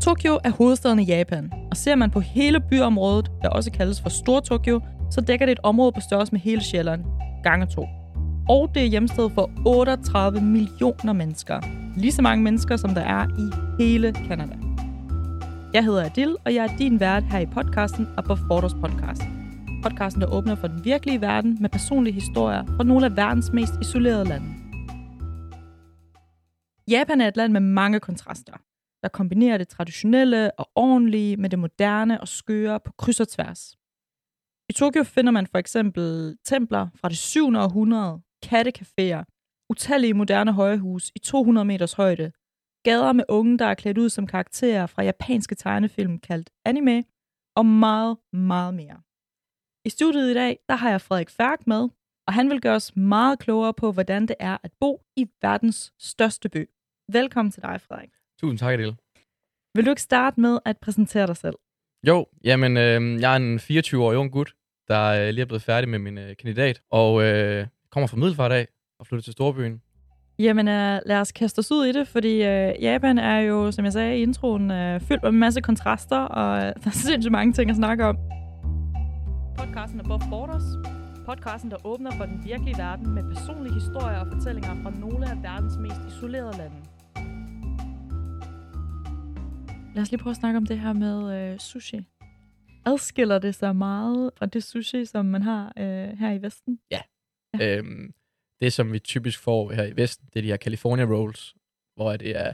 Tokyo er hovedstaden i Japan, og ser man på hele byområdet, der også kaldes for Stor Tokyo, så dækker det et område på størrelse med hele Sjælland, gange to. Og det er hjemsted for 38 millioner mennesker. Lige så mange mennesker, som der er i hele Kanada. Jeg hedder Adil, og jeg er din vært her i podcasten Above Borders Podcast. Podcasten, der åbner for den virkelige verden med personlige historier fra nogle af verdens mest isolerede lande. Japan er et land med mange kontraster, der kombinerer det traditionelle og ordentlige med det moderne og skøre på kryds og tværs. I Tokyo finder man for eksempel templer fra det 7. århundrede, kattecaféer, utallige moderne højhus i 200 meters højde, gader med unge, der er klædt ud som karakterer fra japanske tegnefilm kaldt anime, og meget, meget mere. I studiet i dag, der har jeg Frederik Færk med, og han vil gøre os meget klogere på, hvordan det er at bo i verdens største by. Velkommen til dig, Frederik. Tusind tak, Adele. Vil du ikke starte med at præsentere dig selv? Jo, jamen, øh, jeg er en 24-årig ung gut, der øh, lige er blevet færdig med min øh, kandidat, og øh, kommer fra Middelfart af og flytter til Storbyen. Jamen, uh, lad os kaste os ud i det, fordi uh, Japan er jo, som jeg sagde i introen, uh, fyldt med en masse kontraster, og uh, der er sindssygt mange ting at snakke om. Podcasten Above Borders. Podcasten, der åbner for den virkelige verden med personlige historier og fortællinger fra nogle af verdens mest isolerede lande. Lad os lige prøve at snakke om det her med uh, sushi. Adskiller det sig meget fra det sushi, som man har uh, her i Vesten? Ja. Øhm, det, som vi typisk får her i Vesten, det er de her California Rolls, hvor det er,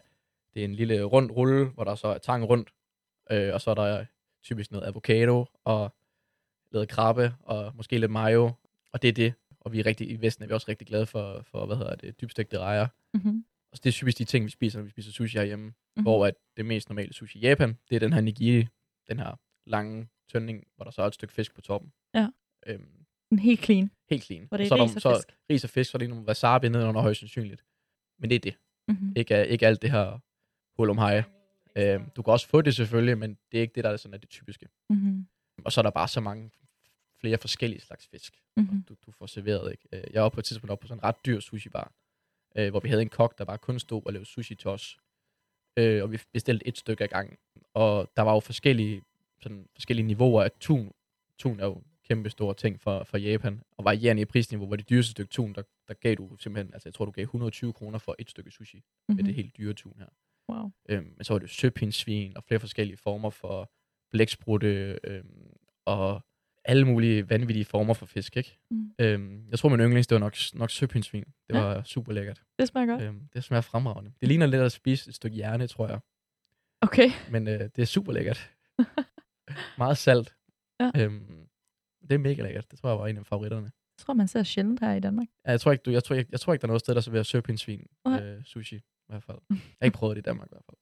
det er en lille rund rulle, hvor der så er tang rundt, øh, og så er der typisk noget avocado og lidt krabbe og måske lidt mayo, og det er det. Og vi er rigtig, i Vesten er vi også rigtig glade for, for hvad hedder det, dybstegte rejer. Mm-hmm. Og det er typisk de ting, vi spiser, når vi spiser sushi herhjemme, mm-hmm. hvor at det mest normale sushi i Japan, det er den her nigiri, den her lange tønding, hvor der så er et stykke fisk på toppen. Ja. Øhm, helt clean. helt clean. Hvor det er så, ris og så fisk. ris og fisk, så er det nogle wasabi nedenunder højst sandsynligt. Men det er det. Mm-hmm. Ikke, ikke alt det her hul om hej. Øhm, du kan også få det selvfølgelig, men det er ikke det, der er sådan er det typiske. Mm-hmm. Og så er der bare så mange flere forskellige slags fisk, Mm-hmm. du, du får serveret. Ikke? Øh, Jeg var på et tidspunkt oppe på sådan en ret dyr sushi-bar, øh, hvor vi havde en kok, der bare kun stod og lavede sushi til os. Øh, og vi bestilte et stykke ad gangen. Og der var jo forskellige, sådan, forskellige niveauer af tun. Tun er jo kæmpe stor ting for, for Japan, og varierende i prisniveau, hvor det dyreste stykke tun, der, der gav du simpelthen, altså jeg tror, du gav 120 kroner for et stykke sushi, mm-hmm. med det helt dyre tun her. Wow. Øhm, men så var det søpindsvin og flere forskellige former for blæksprutte øhm, og alle mulige vanvittige former for fisk, ikke? Mm. Øhm, jeg tror, min yndlings, det var nok, nok søpindsvin. Det Ja. var super lækkert. Det smager godt. Øhm, det smager fremragende. Det ligner lidt at spise et stykke hjerne, tror jeg. Okay. Men øh, det er super lækkert. Meget salt. Ja. Øhm, det er mega lækkert. Det tror jeg var en af favoritterne. Jeg tror, man ser sjældent her i Danmark. Ja, jeg tror ikke, du, jeg tror, jeg, jeg tror ikke der er noget sted, der serverer søpindsvin Nej. øh, sushi. I hvert fald. Jeg har ikke prøvet det i Danmark i hvert fald.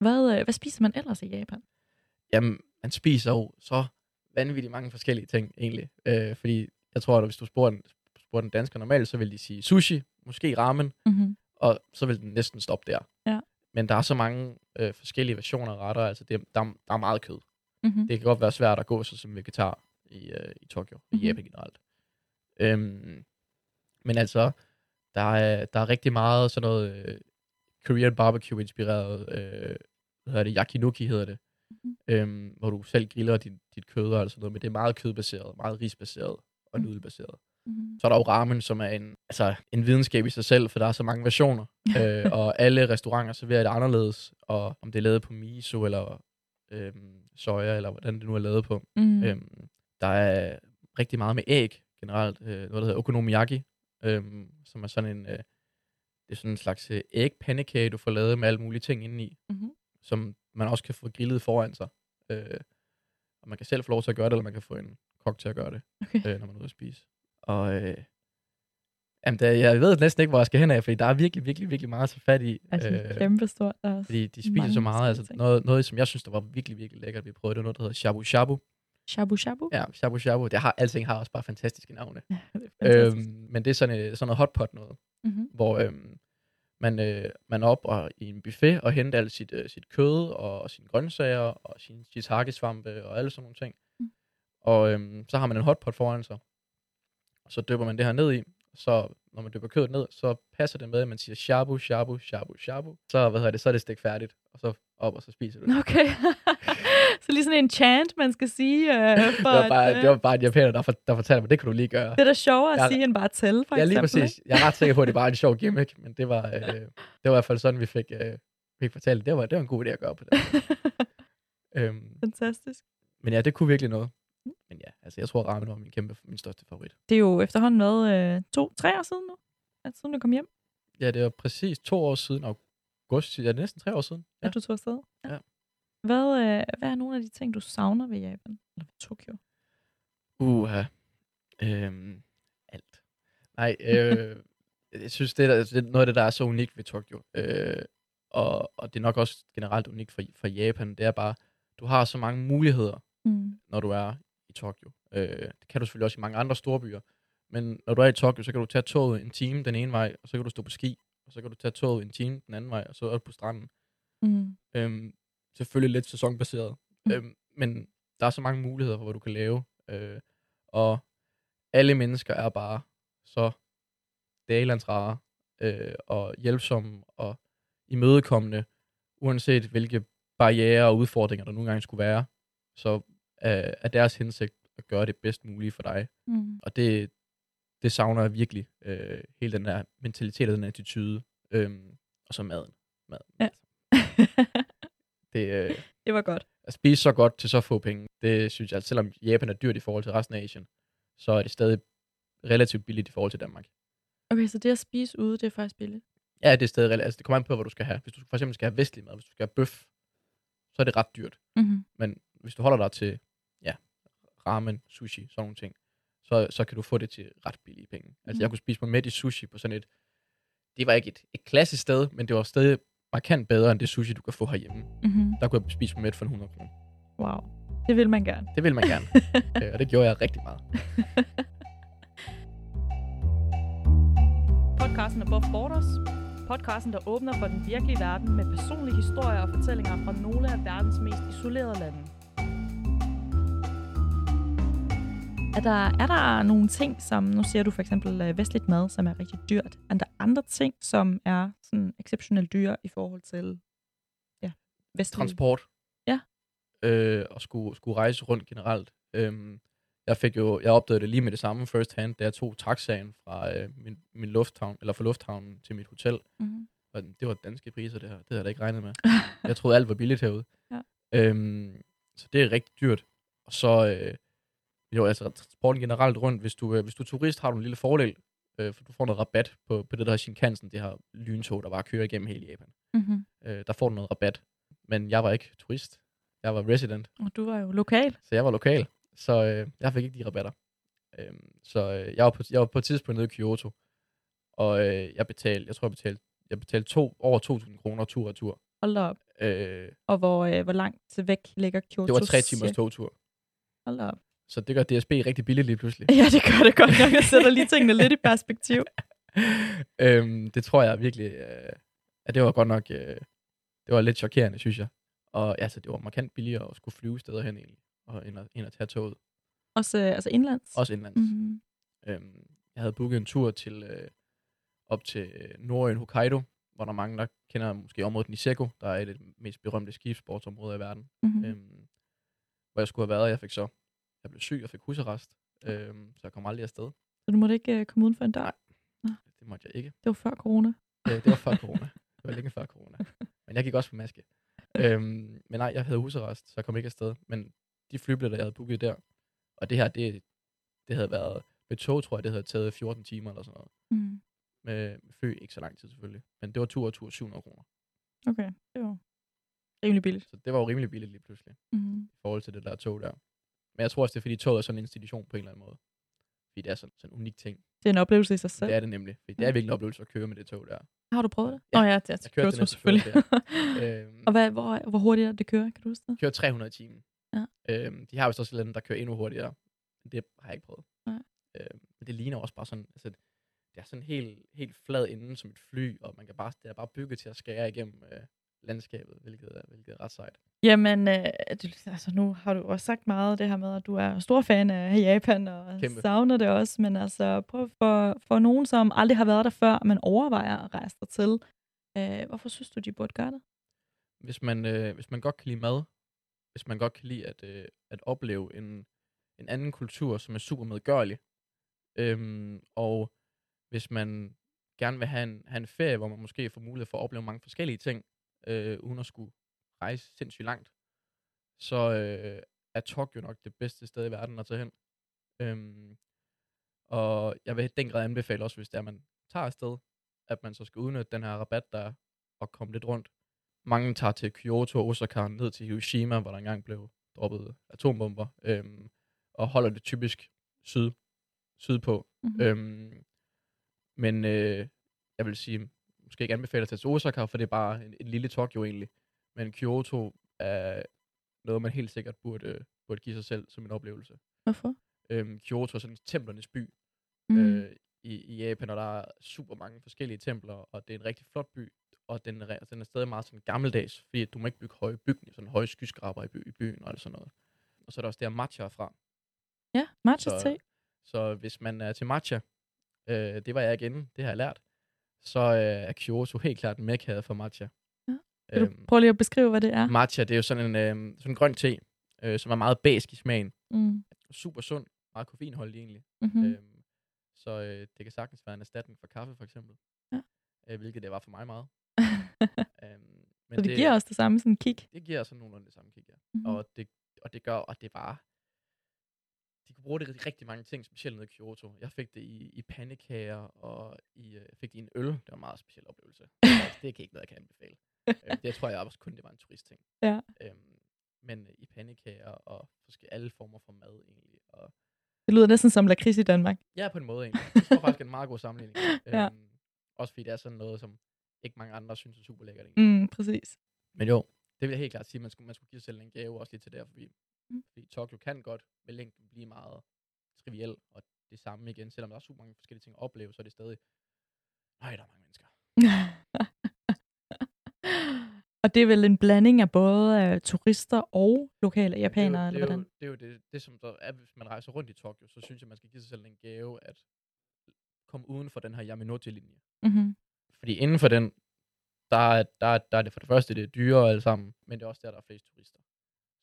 Hvad, øh, hvad spiser man ellers i Japan? Jamen, man spiser jo så vanvittigt mange forskellige ting, egentlig. Øh, fordi jeg tror, at hvis du spurgte en, spurgte en dansker normalt, så vil de sige sushi, måske ramen, Mm-hmm. og så vil den næsten stoppe der. Ja. Men der er så mange øh, forskellige versioner af retter, altså det, der, der er meget kød. Mm-hmm. Det kan godt være svært at gå så som vegetar i, øh, i Tokyo, mm-hmm. Mhm. i Japan generelt. Øhm, men altså, der er, der er rigtig meget sådan noget øh, Korean barbecue-inspireret, øh, hvad hedder det, yakinuki hedder det, Mhm. øhm, hvor du selv griller dit, dit kød og sådan noget, men det er meget kødbaseret, meget risbaseret og Mm. nudelbaseret. Mm-hmm. Så er der jo ramen, som er en, altså, en videnskab i sig selv, for der er så mange versioner, øh, og alle restauranter serverer det anderledes, og om det er lavet på miso, eller øhm, soja, eller hvordan det nu er lavet på. Mm-hmm. Øhm, der er rigtig meget med æg generelt. Øh, noget, der hedder okonomiyaki, øhm, som er sådan en, øh, det er sådan en slags øh, ægpandekage, du får lavet med alle mulige ting indeni, Mm-hmm. som man også kan få grillet foran sig. Øh, og man kan selv få lov til at gøre det, eller man kan få en kok til at gøre det, Okay. øh, når man er ude at spise. Og øh, jamen, der, jeg ved næsten ikke, hvor jeg skal hen af, fordi der er virkelig, virkelig, virkelig meget at tage fat i. Altså øh, kæmpe stort. Der er fordi de spiser så meget. Altså, ting. noget, noget, som jeg synes, der var virkelig, virkelig lækkert, vi prøvede, det var noget, der hedder shabu shabu. shabu shabu. Ja, shabu shabu. Det har, alting har også bare fantastiske navne. Ja, det er fantastisk. Øhm, men det er sådan, øh, sådan noget hotpot noget, Mm-hmm. hvor øhm, man, øh, man op og, i en buffet og henter alt sit, øh, sit kød og sine grøntsager og sin shiitake-svampe og alle sådan nogle ting. Mm. Og øhm, så har man en hotpot foran sig. Og så dypper man det her ned i, Så når man dypper kødet ned, så passer det med, at man siger shabu, shabu, shabu, shabu. Så, hvad hedder det, så er det stegt færdigt, og så op, og så spiser du det. Okay. så lige sådan en chant, man skal sige. Øh, for Det var, bare, at, øh, det var bare en japaner, der, for, der fortalte mig, det kan du lige gøre. det er da sjovere at Jeg- sige, end bare at tælle, for Ja, lige eksempel. præcis. Jeg er ret sikker på, at det bare er en sjov gimmick, men det var, øh, det var i hvert fald sådan, vi fik, øh, fik fortalt. Det var, det var en god idé at gøre på det. ikke? øhm, Fantastisk. men ja, det kunne virkelig noget. Men ja, altså jeg tror, ramen var min kæmpe, min største favorit. Det er jo efterhånden været øh, to, tre år siden nu, at siden du kom hjem, Ja, det var præcis to år siden, august, ja, det er næsten tre år siden. ja. Ja. at du tog afsted. Ja. Hvad, øh, hvad er nogle af de ting, du savner ved Japan? Eller ved Tokyo? Uha. Øhm, alt. Nej, øh, jeg synes, det er, det er noget af det, der er så unikt ved Tokyo. Øh, og, og det er nok også generelt unikt for, for Japan. Det er bare, du har så mange muligheder, Mm. når du er i Tokyo. Øh, det kan du selvfølgelig også i mange andre store byer. Men når du er i Tokyo, så kan du tage toget en time den ene vej, og så kan du stå på ski, og så kan du tage toget en time den anden vej, og så er du på stranden. Mm. Øhm, selvfølgelig lidt sæsonbaseret. Mm. Øhm, men der er så mange muligheder for, hvad du kan lave. Øh, og alle mennesker er bare så dalandsrare øh, og hjælpsomme og imødekommende, uanset hvilke barriere og udfordringer, der nogle gange skulle være. Så øh, er deres hensigt at gøre det bedst mulige for dig. Mm. Og det, det savner jeg virkelig. Øh, hele den der mentalitet og den attitude. Øh, og så maden. maden. Ja. Det, øh, det var godt. at spise så godt til så få penge, det synes jeg, at selvom Japan er dyrt i forhold til resten af Asien, så er det stadig relativt billigt i forhold til Danmark. Okay, så det at spise ude, det er faktisk billigt. Ja, det er stadig relativt. Altså, det kommer an på, hvad du skal have. Hvis du for eksempel skal have vestlig mad, hvis du skal have bøf, så er det ret dyrt. Mm-hmm. Men hvis du holder dig til ja, ramen, sushi, sådan nogle ting, så, så kan du få det til ret billige penge. Altså, Mhm. jeg kunne spise mig med i sushi på sådan et... Det var ikke et, et klassisk sted, men det var stadig markant bedre end det sushi, du kan få herhjemme. Mm-hmm. Der kunne jeg spise mig med for en 100 kroner. Wow. Det vil man gerne. Det vil man gerne. øh, og det gjorde jeg rigtig meget. Podcasten Above Borders. Podcasten, der åbner for den virkelige verden med personlige historier og fortællinger fra nogle af verdens mest isolerede lande. Er der, er der nogle ting, som, nu siger du for eksempel øh, vestligt mad, som er rigtig dyrt. Er der andre ting, som er sådan exceptionelt dyre i forhold til ja, vestlig? Transport. Ja. Øh, og skulle, skulle rejse rundt generelt. Øhm, jeg fik jo, jeg opdagede det lige med det samme first hand, da jeg tog taxaen fra øh, min, min lufthavn, eller fra lufthavnen til mit hotel. Mm-hmm. Og det var danske priser, det her. Det havde jeg da ikke regnet med. Jeg troede, alt var billigt herude. Ja. Øhm, så det er rigtig dyrt. Og så, øh, jo, altså transporten generelt rundt, hvis du, øh, hvis du er turist, har du en lille fordel, øh, for du får noget rabat på, på det, der Shinkansen, det her lyntog, der bare kører igennem hele Japan. Mm-hmm. Øh, der får du noget rabat. Men jeg var ikke turist. Jeg var resident, Og du var jo lokal. så jeg var lokal. Så øh, jeg fik ikke de rabatter. Øh, så øh, jeg, var på, jeg var på et tidspunkt nede i Kyoto, og øh, jeg betalte, jeg tror, jeg betalte, jeg betalte to, over 2.000 kroner tur og tur. Hold da op. Øh, Og hvor, øh, hvor langt væk ligger Kyoto? det var tre timers togtur. Hold da op. Så det gør DSB rigtig billigt lige pludselig. Ja, det gør det godt nok. Jeg sætter lige tingene lidt i perspektiv. øhm, det tror jeg virkelig, øh, at det var godt nok, øh, det var lidt chokerende, synes jeg. Og altså, det var markant billigere at skulle flyve steder hen egentlig, og ind at, ind at tage toget. Også øh, altså indlands. Også indlands. Mm-hmm. Øhm, jeg havde booket en tur til øh, op til øh, Nordøen Hokkaido, hvor der er mange, der kender måske området Niseko, der er et af de mest berømte skibssportsområder i verden. Mm-hmm. Øhm, hvor jeg skulle have været, jeg fik så, jeg blev syg og fik husarrest, øhm, så jeg kom aldrig afsted. Så du måtte ikke øh, komme uden for en dør? Nej. Det måtte jeg ikke. Det var før corona. Øh, det var før corona. Det var længe før corona. Men jeg gik også på maske. Øhm, men nej, jeg havde husarrest, så jeg kom ikke afsted. Men de flybilletter, jeg havde booket der, og det her, det, det havde været, med tog, tror jeg, det havde taget 14 timer eller sådan noget. Mm. Med, med fly, ikke så lang tid selvfølgelig. Men det var tur og tur 700 kroner. Okay, det var rimelig billigt. Så det var jo rimelig billigt lige pludselig, Mm. i forhold til det der tog der. Men jeg tror også, det er fordi toget er sådan en institution på en eller anden måde. Fordi det er sådan, sådan en unik ting. Det er en oplevelse i sig selv. Det er det nemlig. Fordi det er virkelig en oplevelse at køre med det tog der. Har du prøvet det? Ja. Oh, ja, det er Jeg kørte det selvfølgelig. Øhm, og hvad, hvor, hvor hurtigt er det kører? Kan du huske det? kører 300 i timen. Ja. Øhm, de har vist også et andet, der kører endnu hurtigere. Det har jeg ikke prøvet. Nej. Øhm, men det ligner også bare sådan, altså, det er sådan helt, helt flad inden som et fly, og man kan bare, det er bare bygget til at skære igennem øh, landskabet, hvilket er, hvilket er ret sejt. Jamen, øh, du, altså nu har du også sagt meget det her med, at du er stor fan af Japan og Kæmpe. savner det også, men altså prøv for, for nogen, som aldrig har været der før, men overvejer at rejse der til, øh, hvorfor synes du, de burde gøre det? Hvis man, øh, hvis man godt kan lide mad, hvis man godt kan lide at, øh, at opleve en, en anden kultur, som er super medgørlig, øhm, og hvis man gerne vil have en, have en ferie, hvor man måske får mulighed for at opleve mange forskellige ting, øh, uden at skulle rejse sindssygt langt, så øh, er Tokyo nok det bedste sted i verden at tage hen. Øhm, og jeg vil den grad anbefale også, hvis det er, man tager afsted, at man så skal udnytte den her rabat, der er, og komme lidt rundt. Mange tager til Kyoto og Osaka, ned til Hiroshima, hvor der engang blev droppet atombomber, øhm, og holder det typisk syd, sydpå. Mhm. Øhm, men øh, jeg vil sige, måske ikke anbefale at tage til Osaka, for det er bare en, en lille Tokyo egentlig. Men Kyoto er noget, man helt sikkert burde, burde give sig selv som en oplevelse. Hvorfor? Øhm, Kyoto er sådan en templernes by Mm. øh, i, i Japan, og der er super mange forskellige templer, og det er en rigtig flot by, og den er, den er stadig meget sådan gammeldags, fordi du må ikke bygge høje bygninger, sådan høje skyskraber i, by, i byen og alt sådan noget. Og så er der også der matcha fra. Ja, matcha Så- te. Så hvis man er til matcha, øh, det var jeg igen, det har jeg lært, så øh, er Kyoto helt klart en mekka for matcha. Ja. Vil du Øhm, prøve lige at beskrive, hvad det er? matcha, det er jo sådan en, øh, sådan en grøn te, øh, som er meget basisk i smagen. Mm. Super sund, meget koffeinholdig egentlig. Mm-hmm. Mm. Øhm, så øh, det kan sagtens være en erstatning for kaffe, for eksempel. Ja. Øh, hvilket det var for mig meget. øhm, men så det, det giver også det samme sådan kick. Det giver sådan nogenlunde det samme kick, ja. Mm-hmm. Og, det, og det gør, og det var... De kunne bruge det i rigtig mange ting, specielt nede i Kyoto. Jeg fik det i, i pandekager, og i, øh, jeg fik det i en øl. Det var en meget speciel oplevelse. Det er ikke noget, jeg kan anbefale. øh, det tror jeg også kun, det var en turistting. Ja. Øhm, men øh, i pandekager og forskellige alle former for mad egentlig. Og Det lyder næsten som lakrids i Danmark. Ja, på en måde egentlig. Det tror faktisk er en meget god sammenligning. Ja. øhm, også fordi det er sådan noget, som ikke mange andre synes er super lækkert. egentlig. Mm, præcis. Men jo, det vil jeg helt klart sige, man skulle, man skulle give sig selv en gave også lige til der, fordi. Mm. fordi Tokyo kan godt med længden blive meget triviel, og det samme igen, selvom der er super mange forskellige ting at opleve, så er det stadig, nej, der er mange mennesker. og det er vel en blanding af både uh, turister og lokale japanere, eller er hvordan? det er jo, det, er jo det, det, som der er, hvis man rejser rundt i Tokyo, så synes jeg, man skal give sig selv en gave at komme uden for den her Yamanote-linje. Mm-hmm. Fordi inden for den, der er, der, er, der er det for det første, det er dyrere alle sammen, men det er også der, der er flest turister.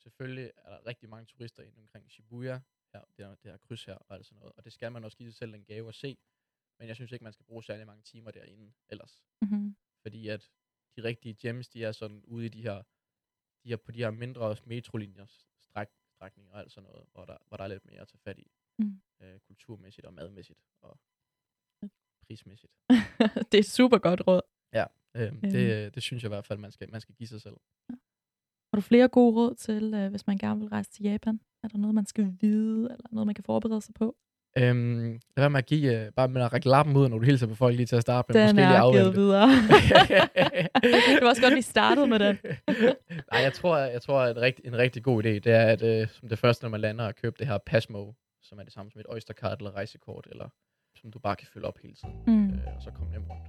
Selvfølgelig er der rigtig mange turister inde omkring Shibuya, her, det, her, det her kryds her og alt sådan noget, og det skal man også give sig selv en gave at se, men jeg synes ikke, man skal bruge særlig mange timer derinde ellers. Mm-hmm. Fordi at de rigtige gems, de er sådan ude i de her, de her på de her mindre metrolinjer, stræk, strækninger og alt sådan noget, hvor der, hvor der er lidt mere at tage fat i. Mm. Øh, kulturmæssigt og madmæssigt og prismæssigt. det er et super godt råd. Øhm, Øhm. det, det synes jeg i hvert fald, man skal, man skal give sig selv. Har du flere gode råd til, uh, hvis man gerne vil rejse til Japan? Er der noget, man skal vide, eller noget, man kan forberede sig på? Øhm, lad være med at give, øh, bare med at række lappen ud, når du hilser på folk lige til at starte med. Den Måske er givet videre. det var også godt, vi startede med den. Nej, jeg tror, jeg tror at en, rigt, en rigtig god idé, det er, at øh, som det første, når man lander, at købe det her Pasmo, som er det samme som et Oystercard eller rejsekort, eller som du bare kan fylde op hele tiden, Mm. øh, og så komme nemt rundt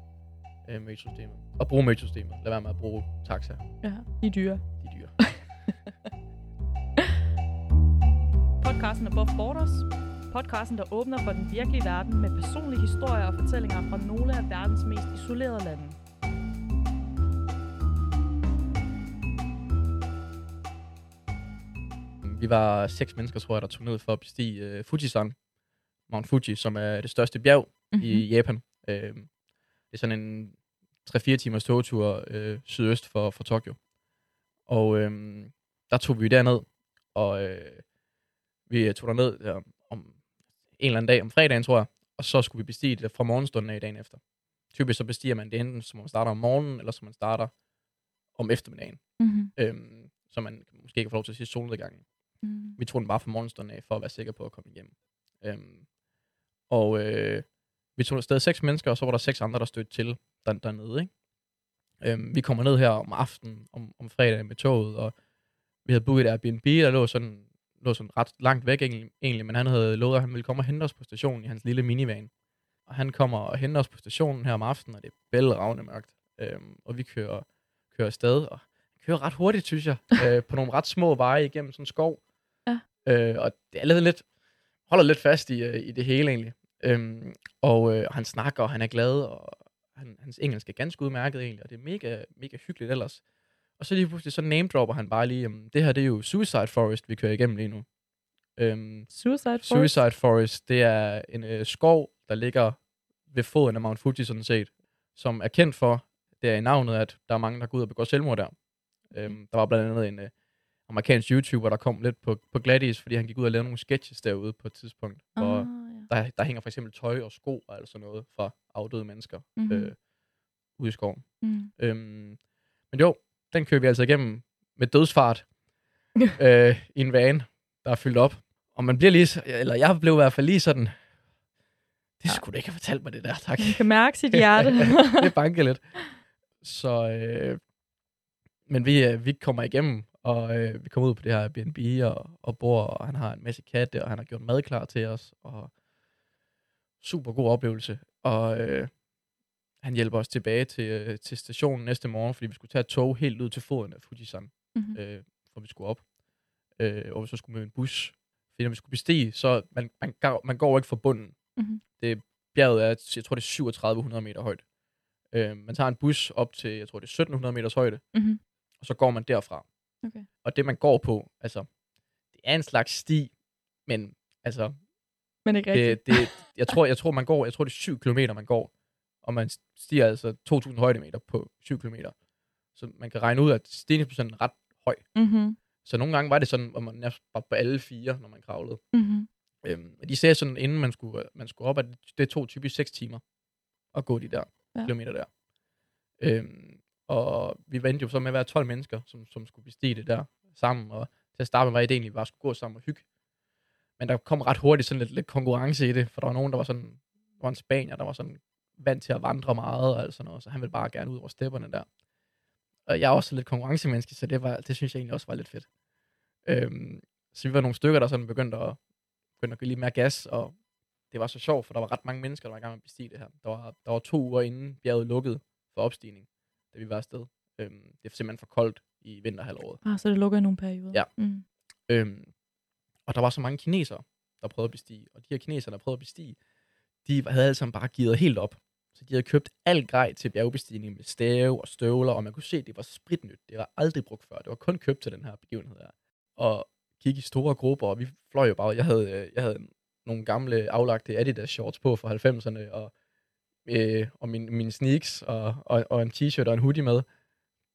øh, med systemet. Og bruge systemet. Lad være med at bruge taxa. Ja, de er dyre. Er. Podcasten Above Borders. Podcasten, der åbner for den virkelige verden med personlige historier og fortællinger fra nogle af verdens mest isolerede lande. Vi var seks mennesker, tror jeg, der tog ned for at bestige uh, Fujisan, Mount Fuji, som er det største bjerg Mhm. i Japan. Øh, det er sådan en 3-4 timers togtur øh, sydøst for, for Tokyo. Og øh, der tog vi derned, og øh, vi tog derned øh, om en eller anden dag, om fredagen, tror jeg, og så skulle vi bestige det fra morgenstunden af dagen efter. Typisk så bestiger man det enten, som man starter om morgenen, eller som man starter om eftermiddagen. Mm-hmm. Øhm, så man måske kan få lov til at sige solnedgangen. Mm. Vi tog den bare fra morgenstunden af, for at være sikre på at komme igennem. Øhm, og øh, vi tog afsted seks mennesker, og så var der seks andre, der stødte til der, dernede. Ikke? Øhm, vi kommer ned her om aftenen, om, om fredagen med toget, og vi havde booket et Airbnb, der lå sådan, lå sådan ret langt væk egentlig, men han havde lovet, at han ville komme og hente os på stationen i hans lille minivan. Og han kommer og henter os på stationen her om aftenen, og det er bælragende mørkt. Øhm, og vi kører, kører afsted, og kører ret hurtigt, synes jeg, øh, på nogle ret små veje igennem sådan en skov. Ja. Øh, og det er lidt, lidt, holder lidt fast i, øh, i det hele egentlig. Øhm, og øh, han snakker, og han er glad, og han, hans engelsk er ganske udmærket egentlig, og det er mega, mega hyggeligt ellers. Og så lige pludselig, så name dropper han bare lige, det her det er jo Suicide Forest, vi kører igennem lige nu. Øhm, Suicide Forest? Suicide Forest, det er en øh, skov, der ligger ved foden af Mount Fuji sådan set, som er kendt for, det er i navnet, at der er mange, der går ud og begår selvmord der. Øhm, der var blandt andet en øh, amerikansk YouTuber, der kom lidt på, på Gladys, fordi han gik ud og lavede nogle sketches derude på et tidspunkt, hvor Ah, ja. der, der hænger for eksempel tøj og sko og alt sådan noget fra afdøde mennesker Mhm. øh, ude i skoven. Mm. Øhm, men jo, den kører vi altså igennem med dødsfart øh, i en van, der er fyldt op. Og man bliver lige, eller jeg blev i hvert fald lige sådan, det skulle du ikke have fortalt mig det der, tak. Man kan mærke sit hjerte. det banker lidt. Så, øh, men vi, øh, vi kommer igennem, og øh, vi kommer ud på det her Airbnb og, og bor, og han har en masse katte, og han har gjort mad klar til os, og super god oplevelse. Og øh, han hjælper os tilbage til, øh, til stationen næste morgen, fordi vi skulle tage et tog helt ud til foden af Fujisan, Mhm. øh, hvor vi skulle op. Øh, og så skulle med en bus. Fordi når vi skulle bestige, så man, man, går- man går ikke fra bunden. Mhm. Det, bjerget er, jeg tror det er 3700 meter højt. Øh, man tager en bus op til, jeg tror det er 1700 meters højde, Mhm. og så går man derfra. Okay. Og det man går på, altså, det er en slags sti, men altså, Men ikke rigtigt. det, det, jeg, tror, jeg tror, man går, jeg tror, det er 7 km, man går. Og man stiger altså 2.000 højdemeter på 7 km. Så man kan regne ud, at stigningsprocenten er ret høj. Mhm. Så nogle gange var det sådan, at man nærmest var på alle fire, når man kravlede. Mhm. Øhm, og de sagde sådan, inden man skulle, man skulle op, at det tog typisk 6 timer at gå de der ja. kilometer der. Øhm, og vi vendte jo så med at være 12 mennesker, som, som skulle bestige det der sammen. Og til at starte med var det egentlig bare at skulle gå sammen og hygge. Men der kom ret hurtigt sådan lidt, lidt konkurrence i det, for der var nogen, der var sådan, der var en spanier, der var sådan vant til at vandre meget og alt sådan noget, så han ville bare gerne ud over stepperne der. Og jeg er også lidt konkurrencemenneske, så det, var, det synes jeg egentlig også var lidt fedt. Øhm, så vi var nogle stykker, der sådan begyndte at, begyndte at give lidt mere gas, og det var så sjovt, for der var ret mange mennesker, der var i gang med at bestige det her. Der var, der var to uger inden bjerget lukkede for opstigning, da vi var afsted. Øhm, det er simpelthen for koldt i vinterhalvåret. Ah, så det lukker i nogle perioder. Ja. Mm. Øhm, og der var så mange kinesere, der prøvede at bestige. Og de her kinesere, der prøvede at bestige, de havde alle sammen bare givet helt op. Så de havde købt alt grej til bjergbestigning med stave og støvler, og man kunne se, at det var spritnyt. Det var aldrig brugt før. Det var kun købt til den her begivenhed her. Og gik i store grupper, og vi fløj jo bare. Jeg havde, øh, jeg havde nogle gamle aflagte Adidas shorts på fra 90'erne, og, øh, og min, mine sneaks, og, og, og en t-shirt og en hoodie med,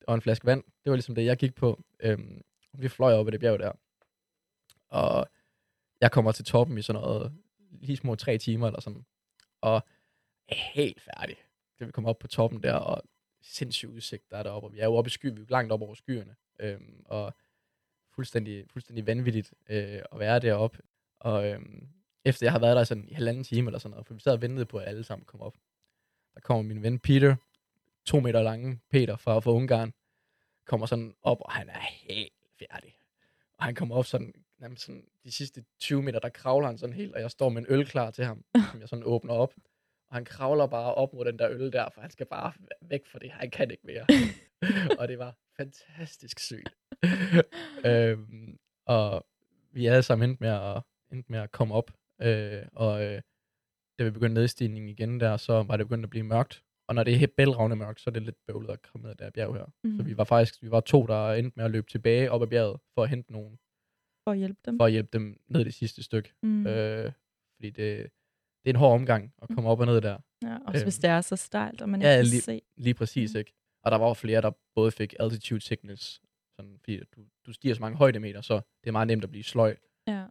og en flaske vand. Det var ligesom det, jeg gik på. Øhm, og vi fløj op ad det bjerg der. Og jeg kommer til toppen i sådan noget, lige små tre timer eller sådan. Og helt færdig. Da vi kommer op på toppen der, og sindssyg udsigt der er deroppe. Og vi er jo oppe i sky, vi er jo langt op over skyerne. Øhm, og fuldstændig, fuldstændig vanvittigt øh, at være deroppe. Og øhm, efter jeg har været der sådan i halvanden time eller sådan noget, for vi sad og ventede på, at alle sammen kom op. Der kommer min ven Peter, to meter lange Peter fra, fra Ungarn, kommer sådan op, og han er helt færdig. Og han kommer op sådan, nærmest sådan, de sidste 20 meter, der kravler han sådan helt, og jeg står med en øl klar til ham, som jeg sådan åbner op. Og han kravler bare op mod den der øl der, for han skal bare væk fra det. Han kan ikke mere. og det var fantastisk sygt. øhm, og vi alle sammen endt med at, endt med at komme op. Øh, og øh, da vi begyndte nedstigningen igen der, så var det begyndt at blive mørkt. Og når det er helt bælragende mørkt, så er det lidt bøvlet at komme ned ad det her bjerg her. Mm. Så Mhm. vi var faktisk vi var to, der endte med at løbe tilbage op ad bjerget, for at hente nogen, For at hjælpe dem. for at hjælpe dem ned det sidste stykke. Mm. Øh, fordi det, det er en hård omgang at komme op og ned der. Ja, også hvis øhm, det er så stejlt, og man ja, ikke kan lige- se. Lige præcis, Mm. ikke? Og der var jo flere, der både fik altitude sickness, sådan, fordi du, du stiger så mange højdemeter, så det er meget nemt at blive sløj. Ja.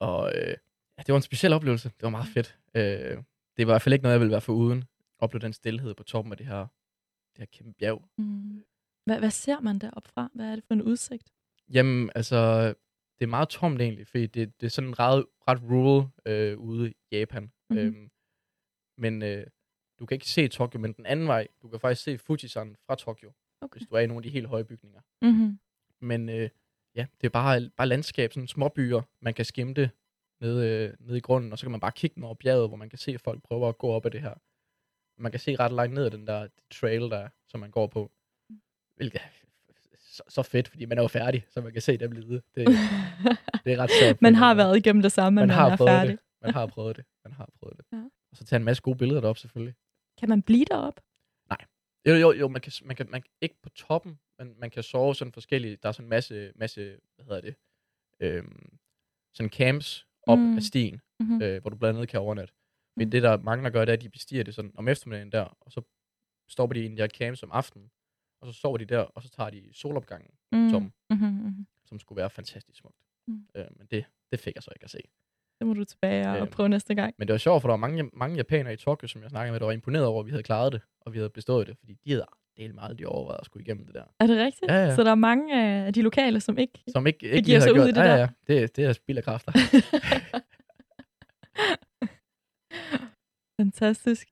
Og øh, ja, det var en speciel oplevelse. Det var meget fedt. Øh, det var i hvert fald ikke noget, jeg ville være for uden. Opleve den stillhed på toppen af det her, det her kæmpe bjerg. Mm. Hvad, hvad ser man deroppe fra? Hvad er det for en udsigt? Jamen, altså, det er meget tomt egentlig, fordi det, det er sådan ret, ret rural øh, ude i Japan. Mhm. Mm-hmm. Øhm, men øh, du kan ikke se Tokyo, men den anden vej, du kan faktisk se Fujisan fra Tokyo, Okay. hvis du er i nogle af de helt høje bygninger. Mm-hmm. Men øh, ja, det er bare, bare landskab, sådan små byer, man kan skimte nede, øh, nede i grunden, og så kan man bare kigge ned over bjerget, hvor man kan se, at folk prøver at gå op ad det her. Man kan se ret langt ned ad den der trail, der er, som man går på. hvilket så, så fedt, fordi man er jo færdig, så man kan se dem lide. Det, det er ret sjovt. man har været igennem det samme, man men har man er færdig. det. Man har prøvet det. Man har prøvet det. Ja. Og så tage en masse gode billeder derop, selvfølgelig. Kan man blive derop? Jo, jo, jo, man kan, man kan, man kan ikke på toppen, men man kan sove sådan forskellige, der er sådan en masse, masse hvad hedder det, øhm, sådan camps op Mm. mm. af stien, Mm-hmm. øh, hvor du blandt andet kan overnatte. Men Mm. det, der mange der gør, det er, at de bestiger det sådan om eftermiddagen der, og så stopper de i en der camps om aftenen, og så sover de der, og så tager de solopgangen, Mm. som, Mm-hmm. Mm-hmm. som skulle være fantastisk smukt. Mm. Øh, men det, det fik jeg så ikke at se. Det må du tilbage og Øhm. prøve næste gang. Men det var sjovt, for der var mange, mange japanere i Tokyo, som jeg snakkede med, der var imponeret over, at vi havde klaret det, og vi havde bestået det, fordi de havde delt meget, de overvejede at skulle igennem det der. Er det rigtigt? Ja, ja. Så der er mange af de lokale, som ikke... Som ikke, ikke giver sig ud i gjort. det ja, der. Ja, det, det er spild af kræfter. Fantastisk.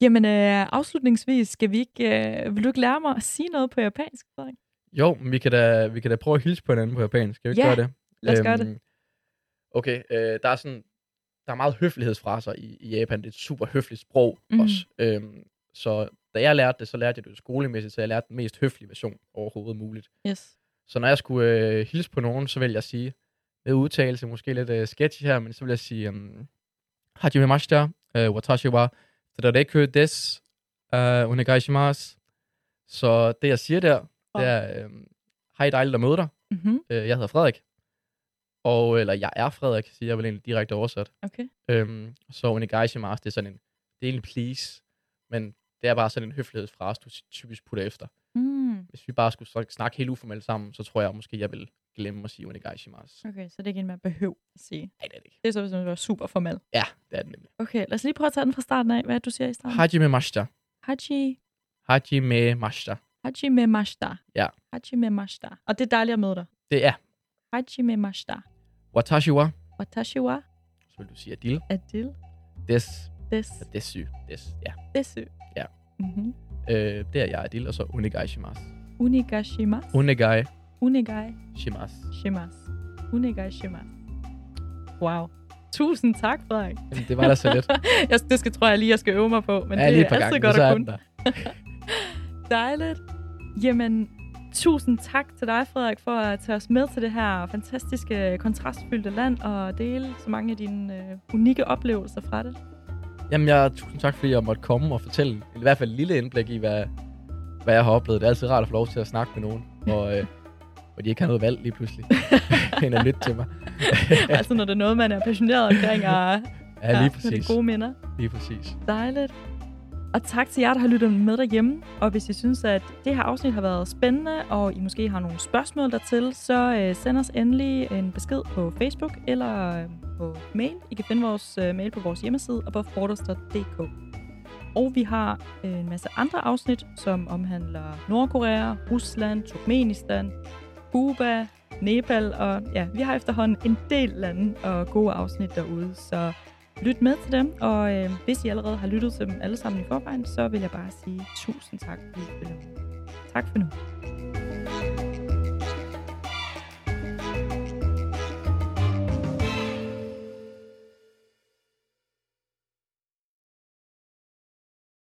Jamen, øh, afslutningsvis, skal vi ikke, øh, vil du ikke lære mig at sige noget på japansk, Frederik? jo, men vi kan, da, vi kan da prøve at hilse på hinanden på japansk. Skal vi ikke Ja, gøre det? Lad os gøre det. Øhm, Okay, øh, der er sådan, der er meget høflighedsfraser i, i Japan. Det er et super høfligt sprog mm. også. Øhm, så da jeg lærte det, så lærte jeg det skolemæssigt, så jeg lærte den mest høflige version overhovedet muligt. Yes. Så når jeg skulle øh, hilse på nogen, så vil jeg sige, med udtalelse, måske lidt øh, sketchy her, men så vil jeg sige, um, Hajime mashita, øh, watashi wa tadareku des, uh, onegai shimasu. Så det, jeg siger der, det er, øh, hej dejligt at møde dig. Mm-hmm. Øh, jeg hedder Frederik. Og, eller jeg er Frederik, siger jeg vel egentlig direkte oversat. Okay. Øhm, så onegai shimasu, det er sådan en, det er en please, men det er bare sådan en høflighedsfrase, du typisk putter efter. Mm. Hvis vi bare skulle snak- snakke helt uformelt sammen, så tror jeg måske, jeg vil glemme at sige onegai shimasu. Okay, så det er ikke en, man behøver at sige. Nej, det er det ikke. Det er så, hvis man var super formel. Ja, det er det nemlig. Okay, lad os lige prøve at tage den fra starten af. Hvad det, du siger i starten? Hajime mashita. Haji, Hajime mashita. haji me mashita. Ja. Haji me mashita. Og det er dejligt at møde dig. Det er Haji me mashita. Watashi wa, Watashi wa så vil du sige adil, adil des, des desu, des, ja. desu. Ja. Mm-hmm. Øh, det er jeg adil, og så onegai shimasu. Unigashimasu. Onegai Unegai shimasu. shimasu. Unegai shimasu. Wow. Tusind tak, Frederik. Jamen, det var da så lidt. jeg, det skal, tror jeg lige, jeg skal øve mig på. Men ja, det er altid gange, godt at kunne. Dejligt. Jamen, tusind tak til dig, Frederik, for at tage os med til det her fantastiske, kontrastfyldte land og dele så mange af dine øh, unikke oplevelser fra det. Jamen, jeg, tusind tak, fordi jeg måtte komme og fortælle i hvert fald et lille indblik i, hvad, hvad jeg har oplevet. Det er altid rart at få lov til at snakke med nogen, og, øh, hvor de ikke har noget valg lige pludselig, end at lytte til mig. altså, når det er noget, man er passioneret omkring, og Ja, lige de præcis. gode minder. Lige præcis. Dejligt. Og tak til jer, der har lyttet med derhjemme. Og hvis I synes, at det her afsnit har været spændende, og I måske har nogle spørgsmål dertil, så øh, send os endelig en besked på Facebook eller øh, på mail. I kan finde vores øh, mail på vores hjemmeside og på forters.dk. Og vi har øh, en masse andre afsnit, som omhandler Nordkorea, Rusland, Turkmenistan, Cuba, Nepal, og ja, vi har efterhånden en del lande og gode afsnit derude, så lyt med til dem, og øh, hvis I allerede har lyttet til dem alle sammen i forvejen, så vil jeg bare sige tusind tak, fordi I følger. Tak for nu.